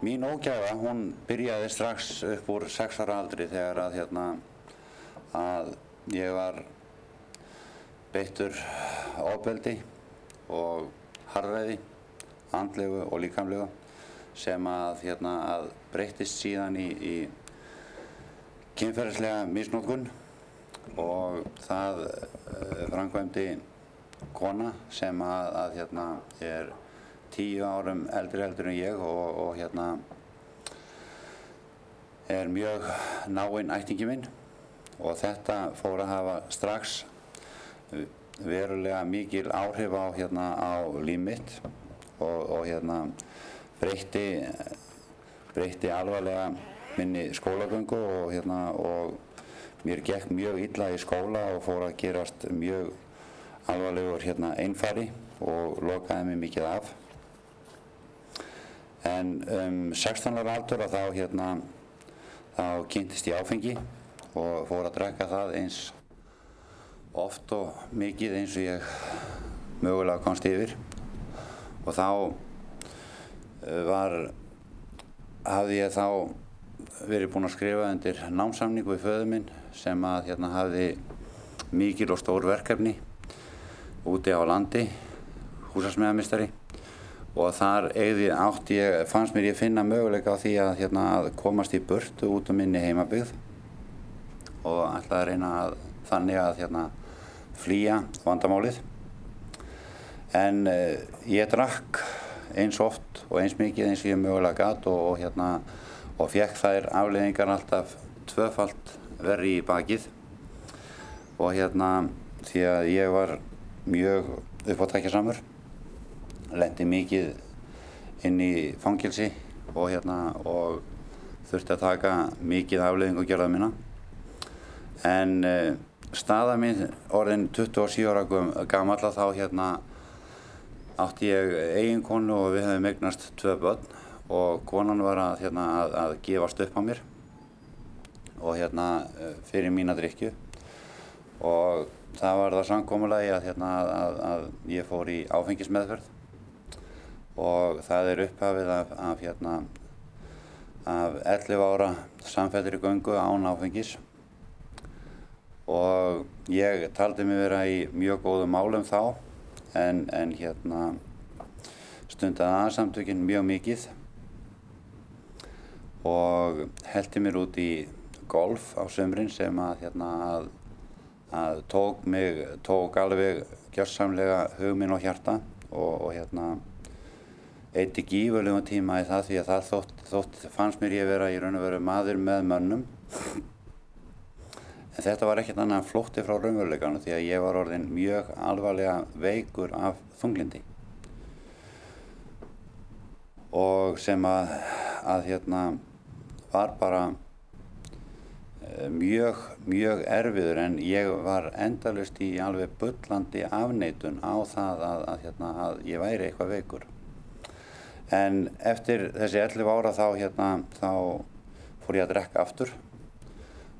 mín ógæfa, hún byrjaði strax upp úr 6 ára aldri þegar að hérna að ég var beittur ofbeldi og harðræði, andlegu og líkamlegu sem að, hérna, að breytist síðan í, í kynferðislega misnótkun og það uh, framkvæmdi kona sem að, að hérna, er tíu árum eldri heldur en ég og, og hérna er mjög náinn ættingi minn og þetta fór að hafa strax verulega mikil áhrif á, hérna, á líf mitt og, og hérna breytti, breytti alvarlega minni skólagöngu og, hérna, og mér gekk mjög illa í skóla og fór að gerast mjög alvarlegur hérna, einfari og lokaði mig mikið af. En um 16 ára aldur að þá, hérna, þá kynntist ég áfengi og fór að drekka það eins oft og mikið eins og ég mögulega komst yfir. Og þá var, hafði ég þá verið búinn að skrifa undir námsamningu við föðu minn sem að hérna hafði mikil og stór verkefni úti á landi, húsasmiðamistari og þar eigði ég, fannst mér ég finna möguleika á því að, hérna, að komast í burtu út um minni heimabygð og ætlaði að reyna að þannig að hérna, flýja vandamálið. En uh, ég drakk eins oft og eins mikið eins og ég mögulega gatt og, og hérna og fekk þær afleiðingar alltaf tvöfalt verri í bakið. Og hérna því að ég var mjög uppáttækjasamur lendi mikið inn í fangilsi og hérna og þurfti að taka mikið afleiðing og gerða minna en uh, staða mín orðin 27 ára gamalla þá hérna átti ég eigin konu og við hefum eignast tvö börn og konan var að, hérna, að, að gefast upp á mér og hérna fyrir mína drikju og það var það samkómulagi að, hérna, að ég fór í áfengismeðferð og það er upphafið af, af, hérna, af 11 ára samfellur í göngu án áfengis. Og ég taldi mig vera í mjög góðum málum þá en, en hérna stundaði aðsamtökinn mjög mikið. Og heldi mér út í golf á sömrin sem að, hérna, að, að tók mig, tók alveg gjörsamlega hugminn og hjarta. Og, og hérna eitti gífurlegum tíma í það því að það þótt, þótt fannst mér ég vera í raun og veru maður með mönnum en þetta var ekkert annað flótti frá raunveruleikanu því að ég var orðin mjög alvarlega veikur af þunglindi og sem að, að hérna var bara mjög, mjög erfiður en ég var endalust í alveg bullandi afneitun á það að, að, hérna, að ég væri eitthvað veikur. En eftir þessi 11 ára þá, hérna, þá fór ég að drekka aftur.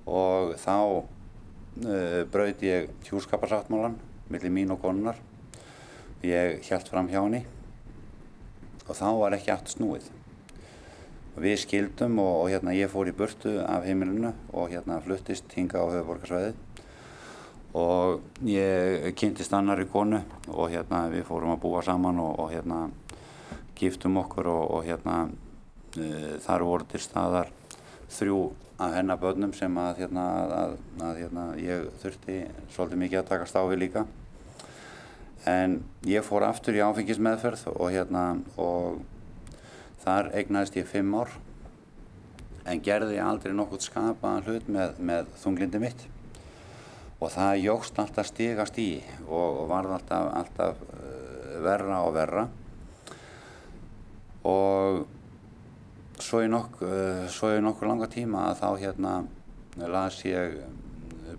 Og þá uh, braut ég hjúskaparsáttmálan millir mín og konunar. Ég hjælt fram hjá henni. Og þá var ekki aftur snúið. Við skildum og, og hérna ég fór í burtu af heimilinu og hérna fluttist hinga á höfuborgarsvæði og ég kynntist annari konu og hérna við fórum að búa saman og, og hérna giftum okkur og, og hérna e, þar voru til staðar þrjú af hennar börnum sem að hérna, að, að, hérna ég þurfti svolítið mikið að taka stáfi líka. En ég fór aftur í áfengismeðferð og hérna og Þar eignaðist ég fimm ár en gerði aldrei nokkurt skapaðan hlut með, með þunglindi mitt. Og það jógst alltaf stigast í og, og varð alltaf, alltaf uh, verra og verra og svo í, í nokkur langa tíma að þá hérna las ég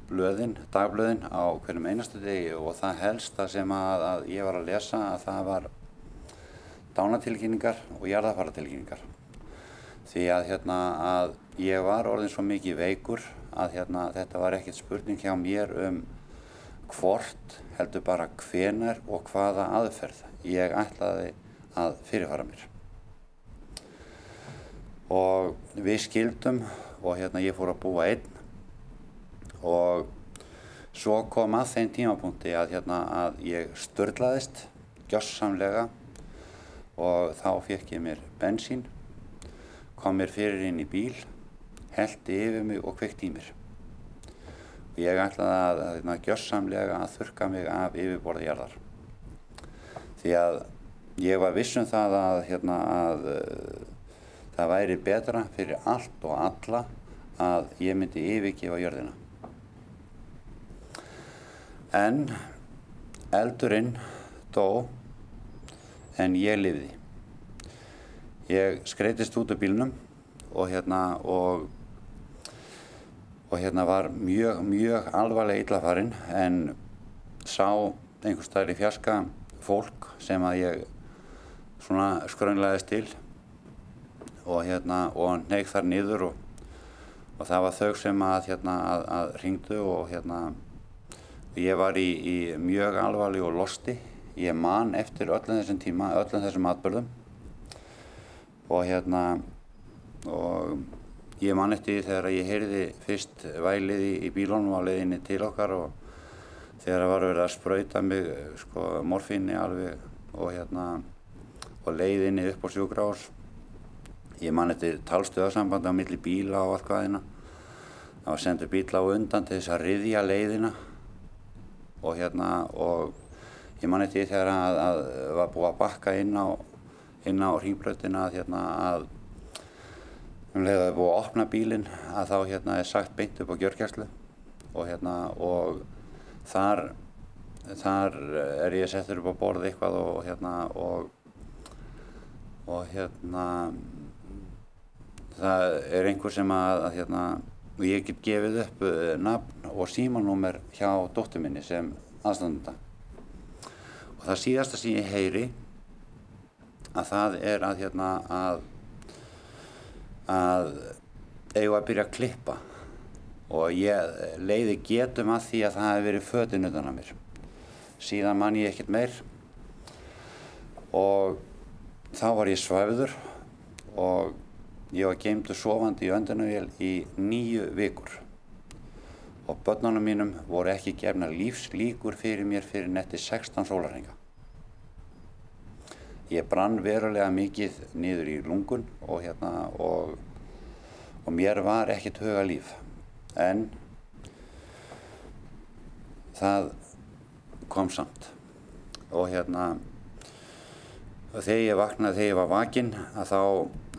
blöðin, dagblöðin á hverjum einastu degi og það helsta sem að, að ég var að lesa að það var dánatilkynningar og jarðafaratilkynningar því að hérna að ég var orðin svo mikið veikur að hérna þetta var ekkert spurning hjá mér um hvort heldur bara hvenar og hvaða aðferð ég ætlaði að fyrirfara mér og við skildum og hérna ég fór að búa einn. Og svo kom að þeim tímapunkti að hérna að ég störlaðist gjössamlega og þá fekk ég mér bensín kom mér fyrir inn í bíl heldi yfir mig og kveikt í mér. Og ég ætlaði að, að, að gjössamlega að þurka mig af yfirborði jarðar. Því að ég var vissum það að, hérna, að það væri betra fyrir allt og alla að ég myndi yfirgefa jörðina. En eldurinn dó en ég lifði. Ég skreitist út af bílnum og hérna og og hérna var mjög, mjög alvarlega illafarinn en sá einhver staðir í fjarska fólk sem að ég svona skrönlegaðist til og hérna og neyk þar niður og, og það var þau sem að hérna að, að ringdu og hérna ég var í, í mjög alvarleg og losti ég man eftir öllum þessum tíma öllum þessum atbyrðum og hérna og Ég man eftir þegar ég heyrði fyrst vælið í, í bílónum á leiðinni til okkar og þegar það var verið að spröyta mig sko, morfinni alveg og, hérna, og leiðinni upp á sjúkrahús. Ég man eftir talstöðarsambandi á milli bíla og allt hvaðina. Það var sendur bíla á undan til þess að riðja leiðina og, hérna, og ég man eftir þegar það var búið að bakka inn á, inn á hringbröðina að, hérna, að um leið að búið að opna bílinn að þá hérna er sagt beint upp á gjörgjærslu og hérna og þar þar er ég settur upp á borð eitthvað og hérna og og hérna það er einhver sem að, að hérna ég get gefið upp uh, nafn og símanúmer hjá dóttur minni sem aðstandunda og það síðasta sem ég heyri að það er að hérna að að eigum að byrja að klippa. Og ég leiði getum að því að það hefði verið fötinn utan að mér. Síðan man ég ekkert meir. Og þá var ég svæfður og ég var geimtur sofandi í öndunavél í nýju vikur og börnunum mínum voru ekki gefna lífslíkur fyrir mér fyrir netti 16 sólarhenga. Ég brann verulega mikið niður í lungun og, hérna, og, og mér var ekkert huga líf. En það kom samt. Og hérna, þegar ég vaknaði, þegar ég var vakinn, þá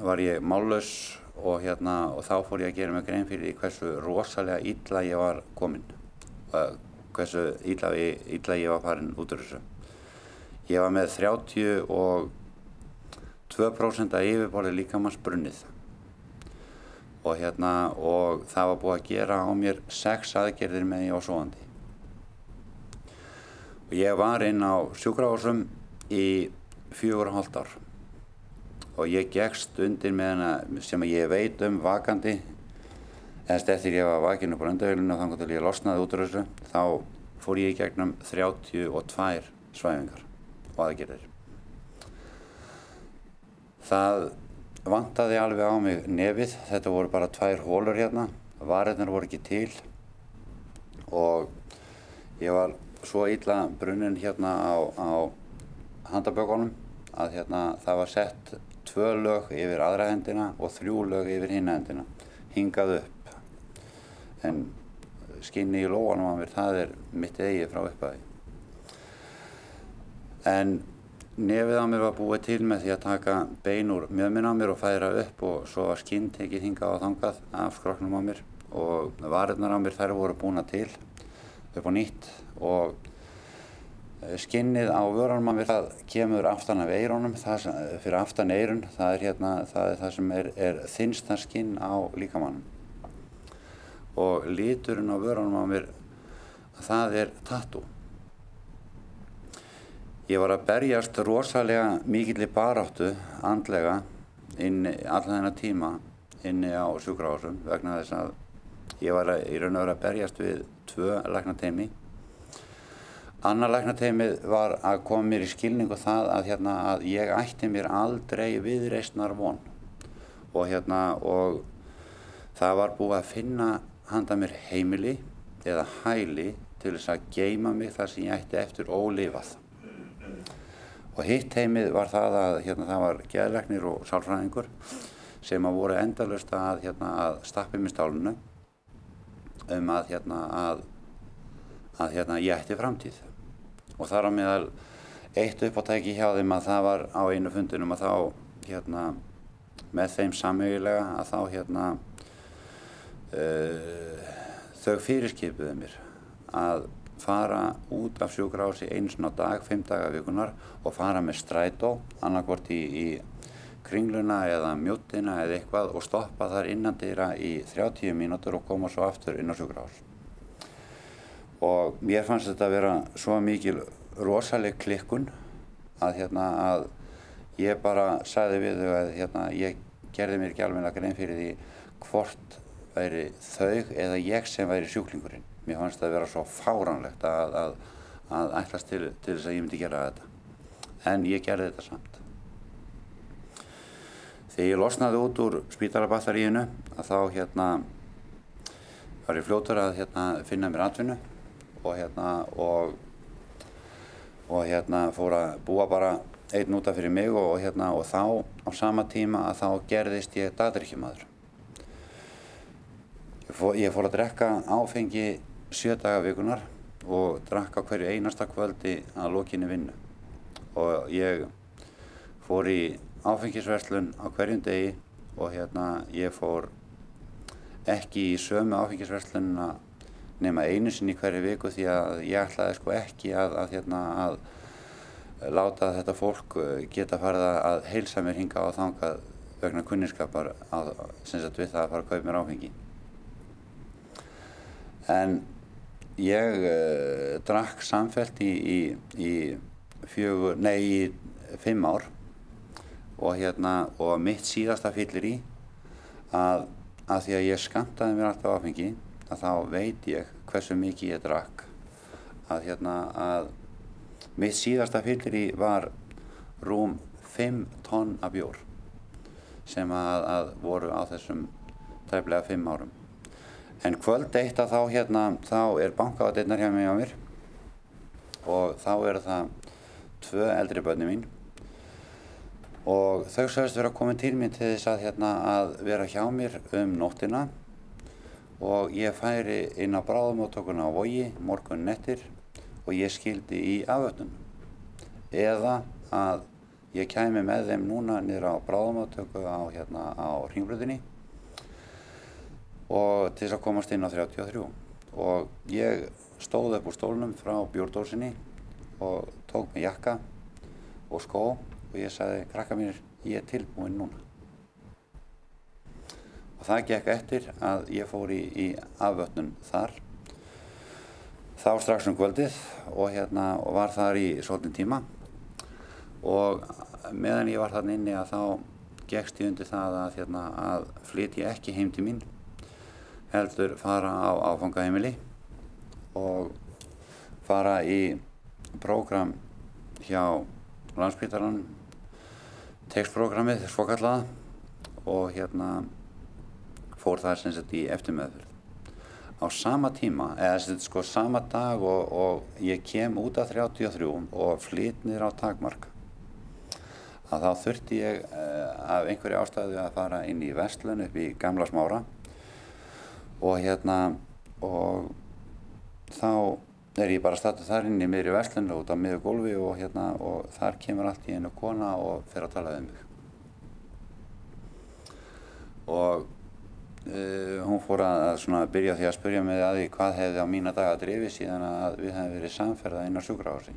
var ég mállaus og, hérna, og þá fór ég að gera mig grein fyrir hversu rosalega illa ég var kominn. Hversu illa, illa ég var farin út úr þessu. Ég var með 32% að yfirborði líkamanns brunnið og hérna og það var búið að gera á mér sex aðgerðir með ég á svoandi. Og ég var inn á sjúkrahásum í fjögur og hálft ár og ég gegst undir með hana sem ég veit um vakandi. Eðast eftir ég var vakinn upp á öndavílunum og þannig að ég losnaði út úr þessu þá fór ég í gegnum 32 svæfingar og aðgerðir. Það vantaði alveg á mig nefið, þetta voru bara tvær hólur hérna, varirnar voru ekki til. Og ég var svo illa brunnin hérna á, á handabökunum að hérna það var sett tvö lög yfir aðra hendina og þrjú lög yfir hinn hendina, hingað upp. En skinni í lóanum á mér, það er mitt eigi frá upphæði en nefið á mér var búið til með því að taka bein úr mjöðminn á mér og færa upp og svo var skinn tekið hingað á þangað af skroknum á mér. Og varirnar á mér þær voru búina til upp á nýtt og skinnið á vörunum það kemur aftan af eirónum fyrir aftan eirun það er, hérna, það, er það sem er, er þinnsta skinn á líkamannum og liturinn á vörunum á mér það er tattoo Ég var að berjast rosalega mikill í baráttu andlega inn allan þennan tíma inni á sjúkrahásum vegna þess að ég var að, í raun og vera að berjast við tvö læknateimi. Annar læknateimið var að koma mér í skilningu það að, hérna, að ég ætti mér aldrei viðreysnar von og hérna og það var búið að finna handa mér heimili eða hæli til þess að geima mig þar sem ég ætti eftir ólifað. Og hitt heimið var það að hérna, það var geðlegnir og sálfræðingur sem að voru endalust að, hérna, að stappi mér stálunu um að, hérna, að, að hérna, ég ætti framtíð. Og þar á meðal eitt uppáttæki hjá þeim að það var á einu fundinum að þá hérna, með þeim samauðilega að þá hérna uh, þau fyrirskipuðu mér að fara út af sjúkrási einu svona dag, fimm daga vikunar og fara með strætó annarkvort í, í kringluna eða mjóttina eða eitthvað og stoppa þar innan dýra í 30 mínútur og koma svo aftur inn á sjúkrahús. Og mér fannst þetta að vera svo mikil rosaleg klikkun að, hérna, að ég bara sagði við þau að hérna, ég gerði mér ekki alveg grein fyrir því hvort væri þau eða ég sem væri sjúklingurinn. Mér fannst það að vera svo fáránlegt að, að, að ætlast til, til þess að ég myndi gera þetta. En ég gerði þetta samt. Þegar ég losnaði út úr spítalabattaríinu að þá hérna var ég fljótur að hérna, finna mér atvinnu og hérna og, og hérna fór að búa bara einn útaf fyrir mig og, hérna, og þá á sama tíma að þá gerðist ég dagdrykkjumadur. Ég ég fór að drekka áfengi sjö daga vikunar og drakka hverju einasta kvöldi að lokinni vinnu og ég fór í áfengisverslun á hverjum degi og hérna ég fór ekki í sömu áfengisverslunna nema einu sinni hverju viku því að ég ætlaði sko ekki að, að, hérna, að láta þetta fólk eh, geta farið að heilsa mér hinga á þangað vegna kunninskapar sem sagt við það að fara að kaupa mér áfengi. En ég uh, drakk samfelt í, í, í fjögur, nei í fimm ár og hérna og mitt síðasta fyllir í að, að því að ég skamtaði mér alltaf áfengi að þá veit ég hversu mikið ég drakk. Að hérna að mitt síðasta fyllir í var rúm 5 tonn af bjór sem að, að voru á þessum tæflega 5 árum. En kvöld eitt að þá hérna þá er bankaðatinnar hjá mig á mér og þá eru það tvö eldri börni mín. Og þau sagðist vera komin til mér til þess að, hérna, að vera hjá mér um nóttina og ég færi inn á bráðumóttökuna á vogi morgun nettir og ég skildi í afötnum eða að ég kæmi með þeim núna niður á bráðumóttöku á, hérna, á ringbröðinni og til þess að komast inn á 33 og ég stóð upp úr stólnum frá bjórdósinni og tók mig jakka og skó og ég sagði, krakka mínir, ég er tilbúinn núna. Og það gekk eftir að ég fór í, í afvötnun þar, þá strax um kvöldið og, hérna, og var þar í svolítinn tíma. Og meðan ég var þarna inni að þá gegst ég undir það að, hérna, að flytja ekki heim til mín, heldur fara á áfangaheimili og fara í prógram hjá landsbytalan textprogrammið svokallaða og hérna fór það sem sagt í eftirmeðfyrð. Á sama tíma, eða sem sagt sko sama dag og, og ég kem út af 33 og flytt niður á takmark að þá þurfti ég uh, af einhverju ástæðu að fara inn í vestlun upp í gamla smára og hérna og þá er ég bara stættu þar inn í miðri verslunni út á miður gólfi og hérna og þar kemur allt í einu kona og fer að tala við mig og uh, hún fór að, að byrja því að spurja mig að því hvað hefði á mína daga drifið síðan að við hefði verið samferðað inn á sjúkrahósi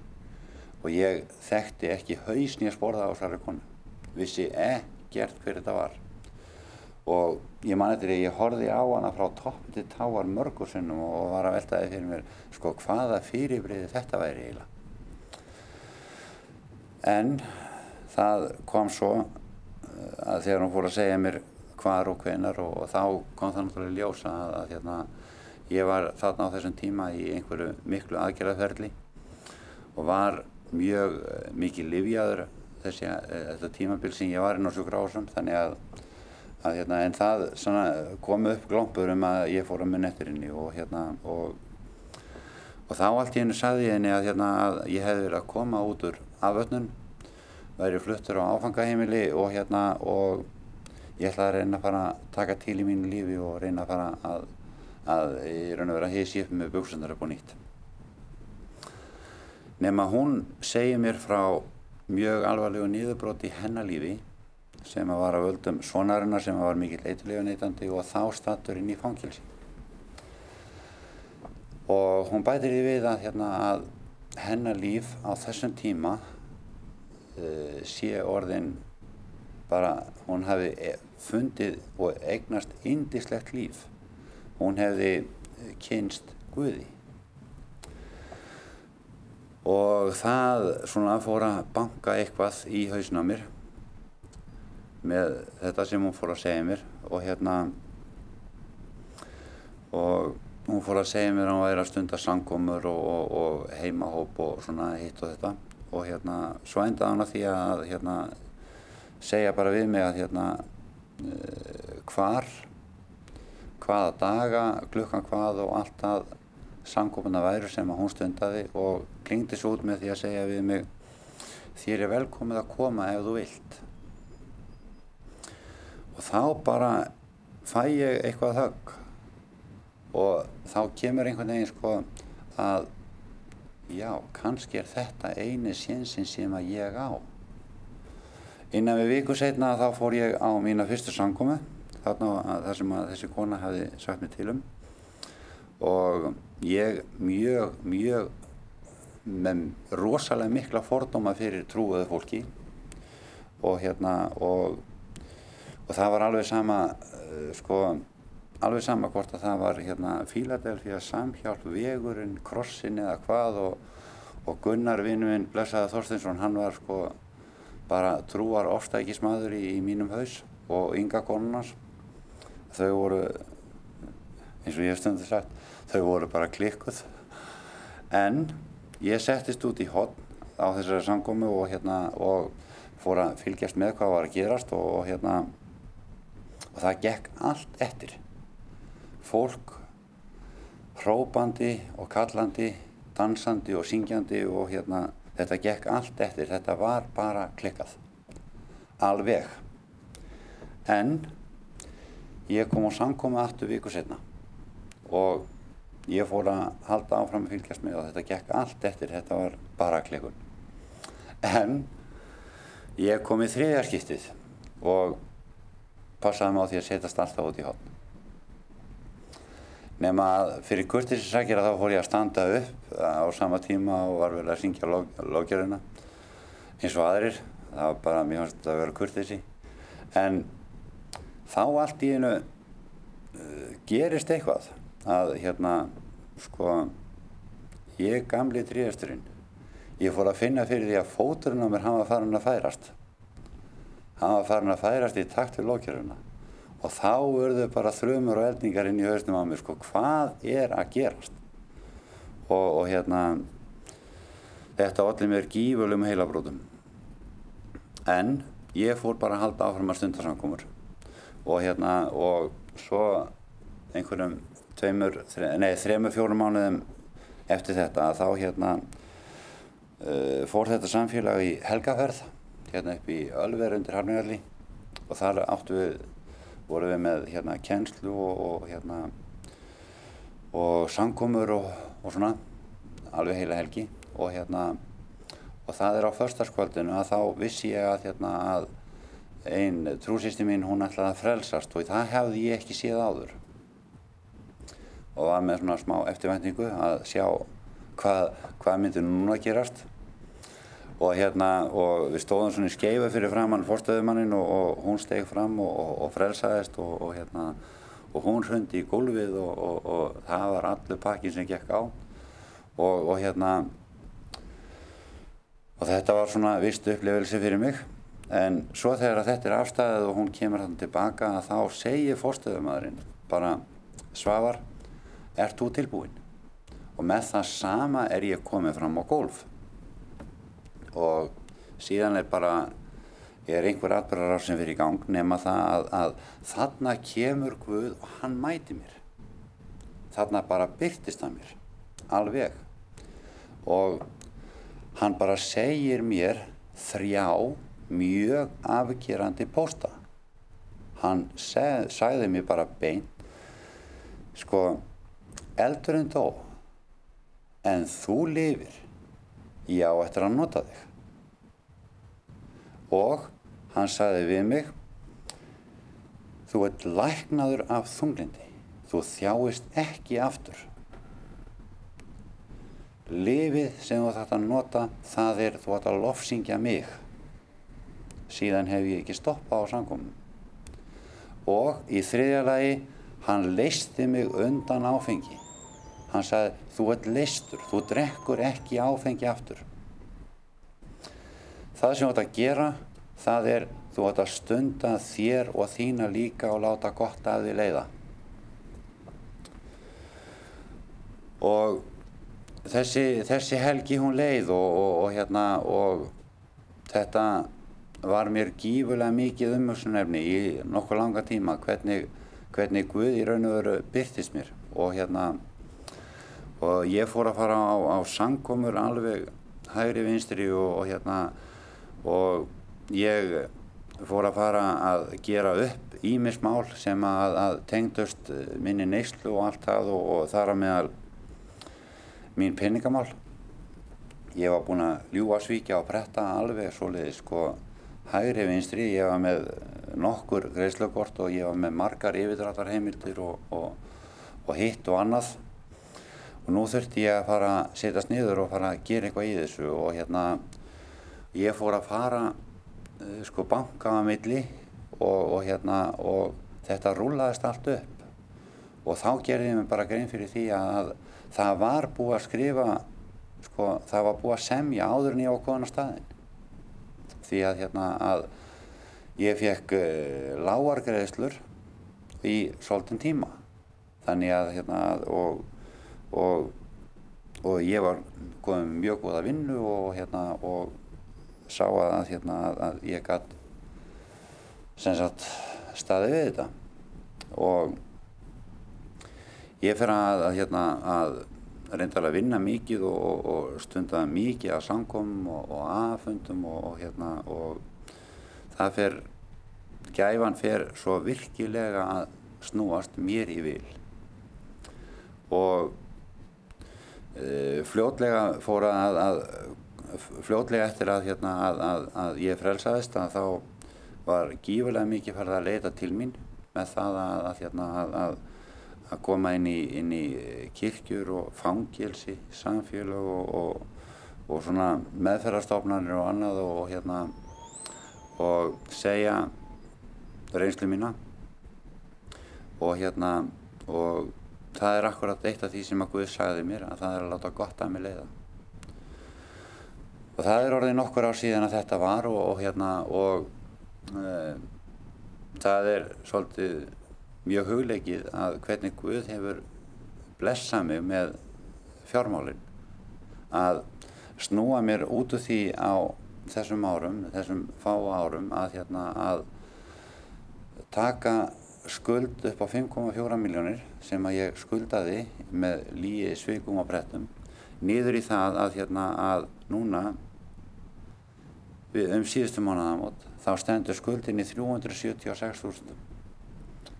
og ég þekkti ekki hausn ég spórða á þessari konu. Vissi ekkert hver þetta var. Og ég man eftir að ég horfi á hana frá topp til táar mörgur sinnum og var að veltaði fyrir mér sko hvaða fyrirbriði þetta væri eiginlega. En það kom svo eh, að þegar hún fór að segja mér hvar og hvenar og, og þá kom það náttúrulega ljósa að, að hérna, ég var þarna á þessum tíma í einhverju miklu aðgerðaferli og var mjög mikið livjaður þessi, eh, þetta tímabil sem ég var inn á sjúkrahúsum þannig að að, hérna, en það svona, kom upp glompur um að ég fór að munna eftir henni og, hérna, og, og þá allt í hennu saði henni að, hérna, að ég hefði verið að koma út úr afötnun, væri fluttur á áfangaheimili og, hérna, og ég ætlaði að reyna að fara að taka til í mínu lífi og reyna að fara að, að ég raun að vera að heysi upp með buksundar upp og nýtt. Nefn að hún segir mér frá mjög alvarlegu nýðubróti hennalífi sem að var að völdum svonarinnar sem að var mikill eitthulega neytandi og þá stattur inn í fangilsi. Og hún bætir í við að, hérna, að hennalíf á þessum tíma uh, sé orðin bara, hún hafi e, fundið og eignast indislegt líf. Hún hefði kynst Guði. Og það svona fór að banka eitthvað í hausna mér með þetta sem hún fór að segja mér og hérna og hún fór að segja mér að hún væri að stunda sangkomur og, og, og heimahóp og svona hitt og þetta og hérna svo endaði hann að því að hérna segja bara við mig að hérna uh, hvar hvaða daga, klukkan hvað og allt að samkópuna væru sem að hún stundaði og klingdi svo út með því að segja við mig þér er velkomið að koma ef þú vilt. Og þá bara fæ ég eitthvað högg og þá kemur einhvern veginn sko að já, kannski er þetta eini sénsinn sem að ég á innan við viku setna þá fór ég á mína fyrstu sangkomi þarna þar sem þessi kona hafi sagt mér til um. Og ég mjög, mjög með rosalega mikla fordóma fyrir trúuðu fólki. Og hérna og, og það var alveg sama uh, sko alveg sama hvort að það var hérna Fíladelfía samhjálp vegurinn krossin eða hvað og, og Gunnar vinnuminn Blessaða Þorstinsson hann var sko bara trúar ofstækismadur í, í mínum haus og ynga konunars þau voru eins og ég hef stundið sagt þau voru bara klikkuð. En ég settist út í hotn á þessari samgómi og hérna og fór að fylgjast með hvað var að gerast og, og hérna og það gekk allt eftir. Fólk hrópandi og kallandi dansandi og syngjandi og hérna þetta gekk allt eftir þetta var bara klikkað alveg en ég kom á samgómi aftur viku setna og ég fór að halda áfram að fylgjast með og þetta gekk allt eftir, þetta var bara klikkun. En ég kom í þriðjarskiptið og passaði mig á því að setjast alltaf út í hotn. Nefn að fyrir kurtisins sækjara þá fór ég að standa upp á sama tíma og var vel að syngja lókjöruna eins og aðrir. Það var bara, fannst þetta að vera kurtisi. En þá allt í einu uh, gerist eitthvað að hérna sko ég gamli tríasturinn ég fór að finna fyrir því að fóturinn á mér hann var farin að færast hann var farin að færast í takt við lókjöruna og þá urðu bara þrjumur og eldningar inn í hausnum á mér sko. Hvað er að gerast? Og, og hérna þetta allir mér gífurlegum heilabrótum en ég fór bara að halda áfram að stundarsamkomur og hérna og svo einhverjum tveimur, nei þremur fjórum mánuðum eftir þetta að þá hérna uh, fór þetta samfélag í helgaferð hérna upp í Ölver undir Harningalli og þar áttu við, voru við með hérna kennslu og, og hérna og sangkomur og, og svona alveg heila helgi. Og hérna og það er á förstaskvöldinu að þá vissi ég að hérna að einn trúsýsti mín hún ætlaði að frelsast og það hefði ég ekki séð áður. Og var með svona smá eftirvæntingu að sjá hvað, hvað myndi núna gerast og hérna og við stóðum svona í skeifu fyrir framann fórstöðumannin og, og hún steg fram og, frelsaðist og hérna hún hrundi í gólfið og það var allur pakkin sem gekk á. Og hérna og þetta var svona vist upplifelse fyrir mig. En svo þegar þetta er afstæðið og hún kemur þannig tilbaka þá segir fórstöðumadurinn bara Svavar ert þú tilbúin? Og með það sama er ég komið fram á gólf og síðan er bara er einhver atbyrðar sem fyrir í gang nema það að, að þarna kemur Guð og hann mæti mér. Þarna bara byrtist hann mér alveg. Og hann bara segir mér þrjá mjög afgerandi pósta. Hann seg, sagði mér bara beint sko eldurinn dó en þú lifir. Já eftir að nota þig og hann sagði við mig þú ert læknaður af þunglindi þú þjáist ekki aftur. Lifið sem þú þarft að nota það er þú ætti að lofsingja mig. Síðan hef ég ekki stoppað á sangumum og í þriðja lagi hann leisti mig undan áfengi. Hann sagði þú ert leistur þú drekkur ekki áfengi aftur það sem þú ætti að gera það er þú ætti að stunda þér og þína líka og láta gott af því leiða. Og þessi, þessi helgi hún leið og, og, og hérna og þetta var mér gífulega mikið umhugsunefni í nokkuð langa tíma hvernig, hvernig Guð í raun og veru byrtist mér. Og hérna og ég fór að fara á, á sangkomur alveg hægri vinstri og, og hérna og ég fór að fara að gera upp ímismál sem að, að tengdust minni neyslu og allt það og, og þar að meðal mín peningamál. Ég var búinn að ljúa svíkja og bretta alveg svoleiðis sko hægri vinstri, ég var með nokkur greiðslögort og ég var með margar yfirdráttarheimildir og, og, og hitt og annað. Og nú þurfti ég að fara að setjast niður og fara að gera eitthvað í þessu og hérna ég fór að fara uh, sko banka að milli og, og hérna og þetta rúlaðist allt upp. Og þá gerði ég mig bara grein fyrir því að það var búið að skrifa sko, það var búið að semja áður en ég á koðan á staðin því að hérna að ég fekk uh, lágargreðslur í svolítinn tíma. Þannig að hérna og, og, og ég var komið mjög góða vinnu og hérna og sá að hérna að ég gætt staði við þetta. Og ég fer að, að hérna að reynda að vinna mikið og, og, stunda mikið að sangkomum og, og aðfundum og hérna og það fer gæfan fer svo virkilega að snúast mér í vil. Og e, fljótlega fór að, að fljótlega eftir að, hérna, að, að ég frelsaðist að þá var gífurlega mikið farið að leita til mín með það að hérna, að koma inn í, inn í kirkjur og fangilsi, samfélag og, og, og svona meðferðarstofnarnir og annað og hérna og segja reynslu mína. Og hérna og það er akkurat eitt af því sem að Guð sagði mér að það er að láta gott að mig leiða og það er orðið nokkur ár síðan að þetta var og hérna og e, það er svolítið mjög hugleikið að hvernig Guð hefur blessað mig með fjármálinn að snúa mér út úr því á þessum árum, þessum fá árum að hérna að taka skuld upp á 5,4 miljónir sem að ég skuldaði með líi svikum á brettum niður í það að hérna að núna um síðustu mánuðamót þá stendur skuldin í 376.000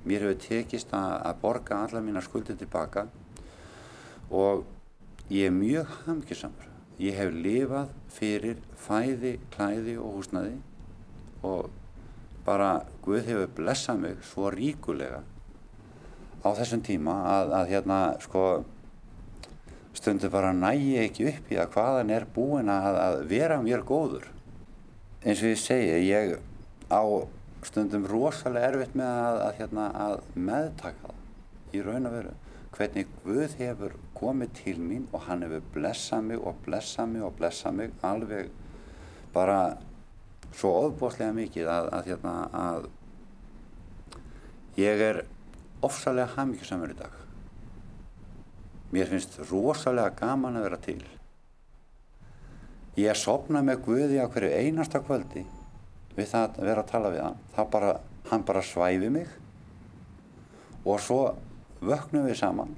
mér hefur tekist að, að borga alla mína skuldir tilbaka og ég er mjög hamkisamur ég hef lifað fyrir fæði, klæði og húsnaði og bara Guð hefur blessað mig svo ríkulega á þessum tíma að, að hérna sko stundu bara nægi ekki upp í að hvaðan er búin að, að vera mér góður eins og ég segi ég á stundum rosalega erfitt með að, að hérna, meðtaka það í raun og veru hvernig Guð hefur komið til mín og hann hefur blessað mig og blessað mig og blessað mig alveg bara svo ofbóðslega mikið að, að, hérna, að ég er ofsalega hafmyggjusamur í dag. Mér finnst rosalega gaman að vera til. Ég sopna með Guði á hverju einasta kvöldi við það að vera að tala við hann. Þá bara, hann bara svæfi mig. Og svo vöknum við saman.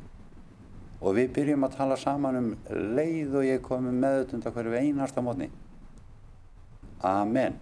Og við byrjum að tala saman um leið og ég komi meðutund að hverju einasta mótni Amen